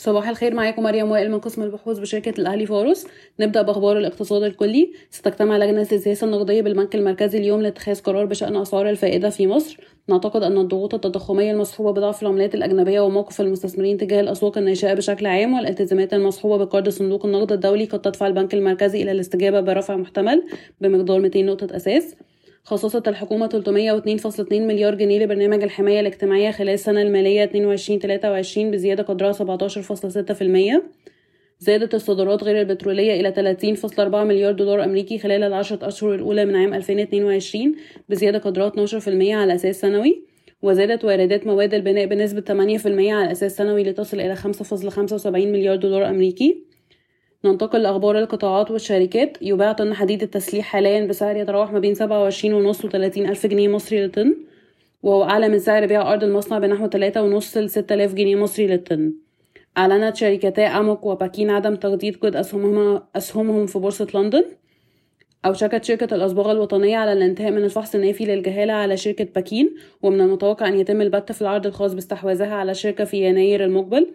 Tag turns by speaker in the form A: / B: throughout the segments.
A: صباح الخير معاكم مريم وائل من قسم البحوث بشركة الأهلي فارس نبدأ بأخبار الاقتصاد الكلي. ستجتمع لجنة السياسة النقدية بالبنك المركزي اليوم لاتخاذ قرار بشأن أسعار الفائدة في مصر. نعتقد أن الضغوط التضخمية المصحوبة بضعف العملات الأجنبية وموقف المستثمرين تجاه الأسواق الناشئة بشكل عام والالتزامات المصحوبة بقرض صندوق النقد الدولي قد تدفع البنك المركزي إلى الاستجابة برفع محتمل بمقدار 200 نقطة أساس. خصصت الحكومة 302.2 مليار جنيه لبرنامج الحماية الاجتماعية خلال السنة المالية 22-23 بزيادة قدرها 17.6% زادت الصادرات غير البترولية إلى 30.4 مليار دولار أمريكي خلال العشرة أشهر الأولى من عام 2022 بزيادة قدرها 12% على أساس سنوي. وزادت واردات مواد البناء بنسبة 8% على أساس سنوي لتصل إلى 5.75 مليار دولار أمريكي. ننتقل لأخبار القطاعات والشركات. يباع طن حديد التسليح حاليا بسعر يتراوح ما بين سبعة وعشرين ونص وتلاتين ألف جنيه مصري للطن وهو أعلى من سعر بيع أرض المصنع بنحو تلاتة ونص لستة آلاف جنيه مصري للطن. أعلنت شركتا أموك وباكين عدم تجديد قيد أسهمهم, أسهمهم في بورصة لندن. أوشكت شركة الأصباغ الوطنية على الانتهاء من الفحص النافي للجهالة على شركة باكين ومن المتوقع أن يتم البت في العرض الخاص باستحواذها على الشركة في يناير المقبل.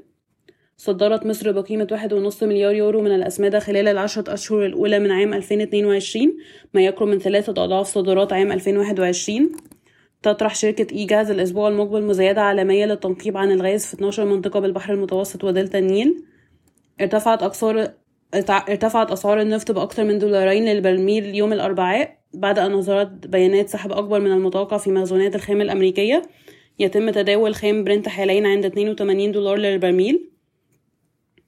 A: صدرت مصر بقيمة واحد ونص مليار يورو من الأسمدة خلال العشرة أشهر الأولى من عام 2022 ما يقرب من ثلاثة أضعاف صادرات عام 2021 تطرح شركة إي جاز الأسبوع المقبل مزايدة عالمية للتنقيب عن الغاز في 12 منطقة بالبحر المتوسط ودلتا النيل. ارتفعت أقصار ارتفعت أسعار النفط بأكثر من دولارين للبرميل يوم الأربعاء بعد أن ظهرت بيانات سحب أكبر من المتوقع في مخزونات الخام الأمريكية. يتم تداول خام برنت حاليا عند 82 دولار للبرميل.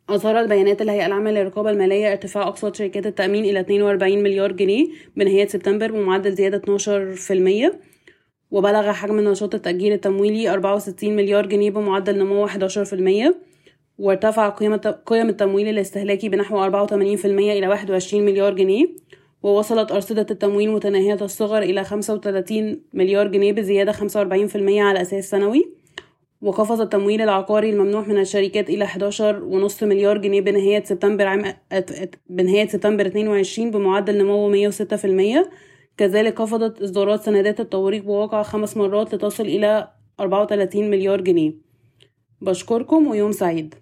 A: أظهرت بيانات الهيئة العامة للرقابة المالية ارتفاع أقساط شركات التأمين إلى 42 مليار جنيه بنهاية سبتمبر بمعدل زيادة 12% وبلغ حجم النشاط التأجير التمويلي 64 مليار جنيه بمعدل نمو 11% وارتفع قيم التمويل الاستهلاكي بنحو 84% إلى 21 مليار جنيه ووصلت أرصدة التمويل متناهية الصغر إلى 35 مليار جنيه بزيادة 45% على أساس سنوي. وقفز التمويل العقاري الممنوح من الشركات إلى 11.5 مليار جنيه بنهاية سبتمبر عام بنهاية سبتمبر 22 بمعدل نمو 106% كذلك خفضت إصدارات سندات التوريق بواقع خمس مرات لتصل إلى 34 مليار جنيه. بشكركم ويوم سعيد.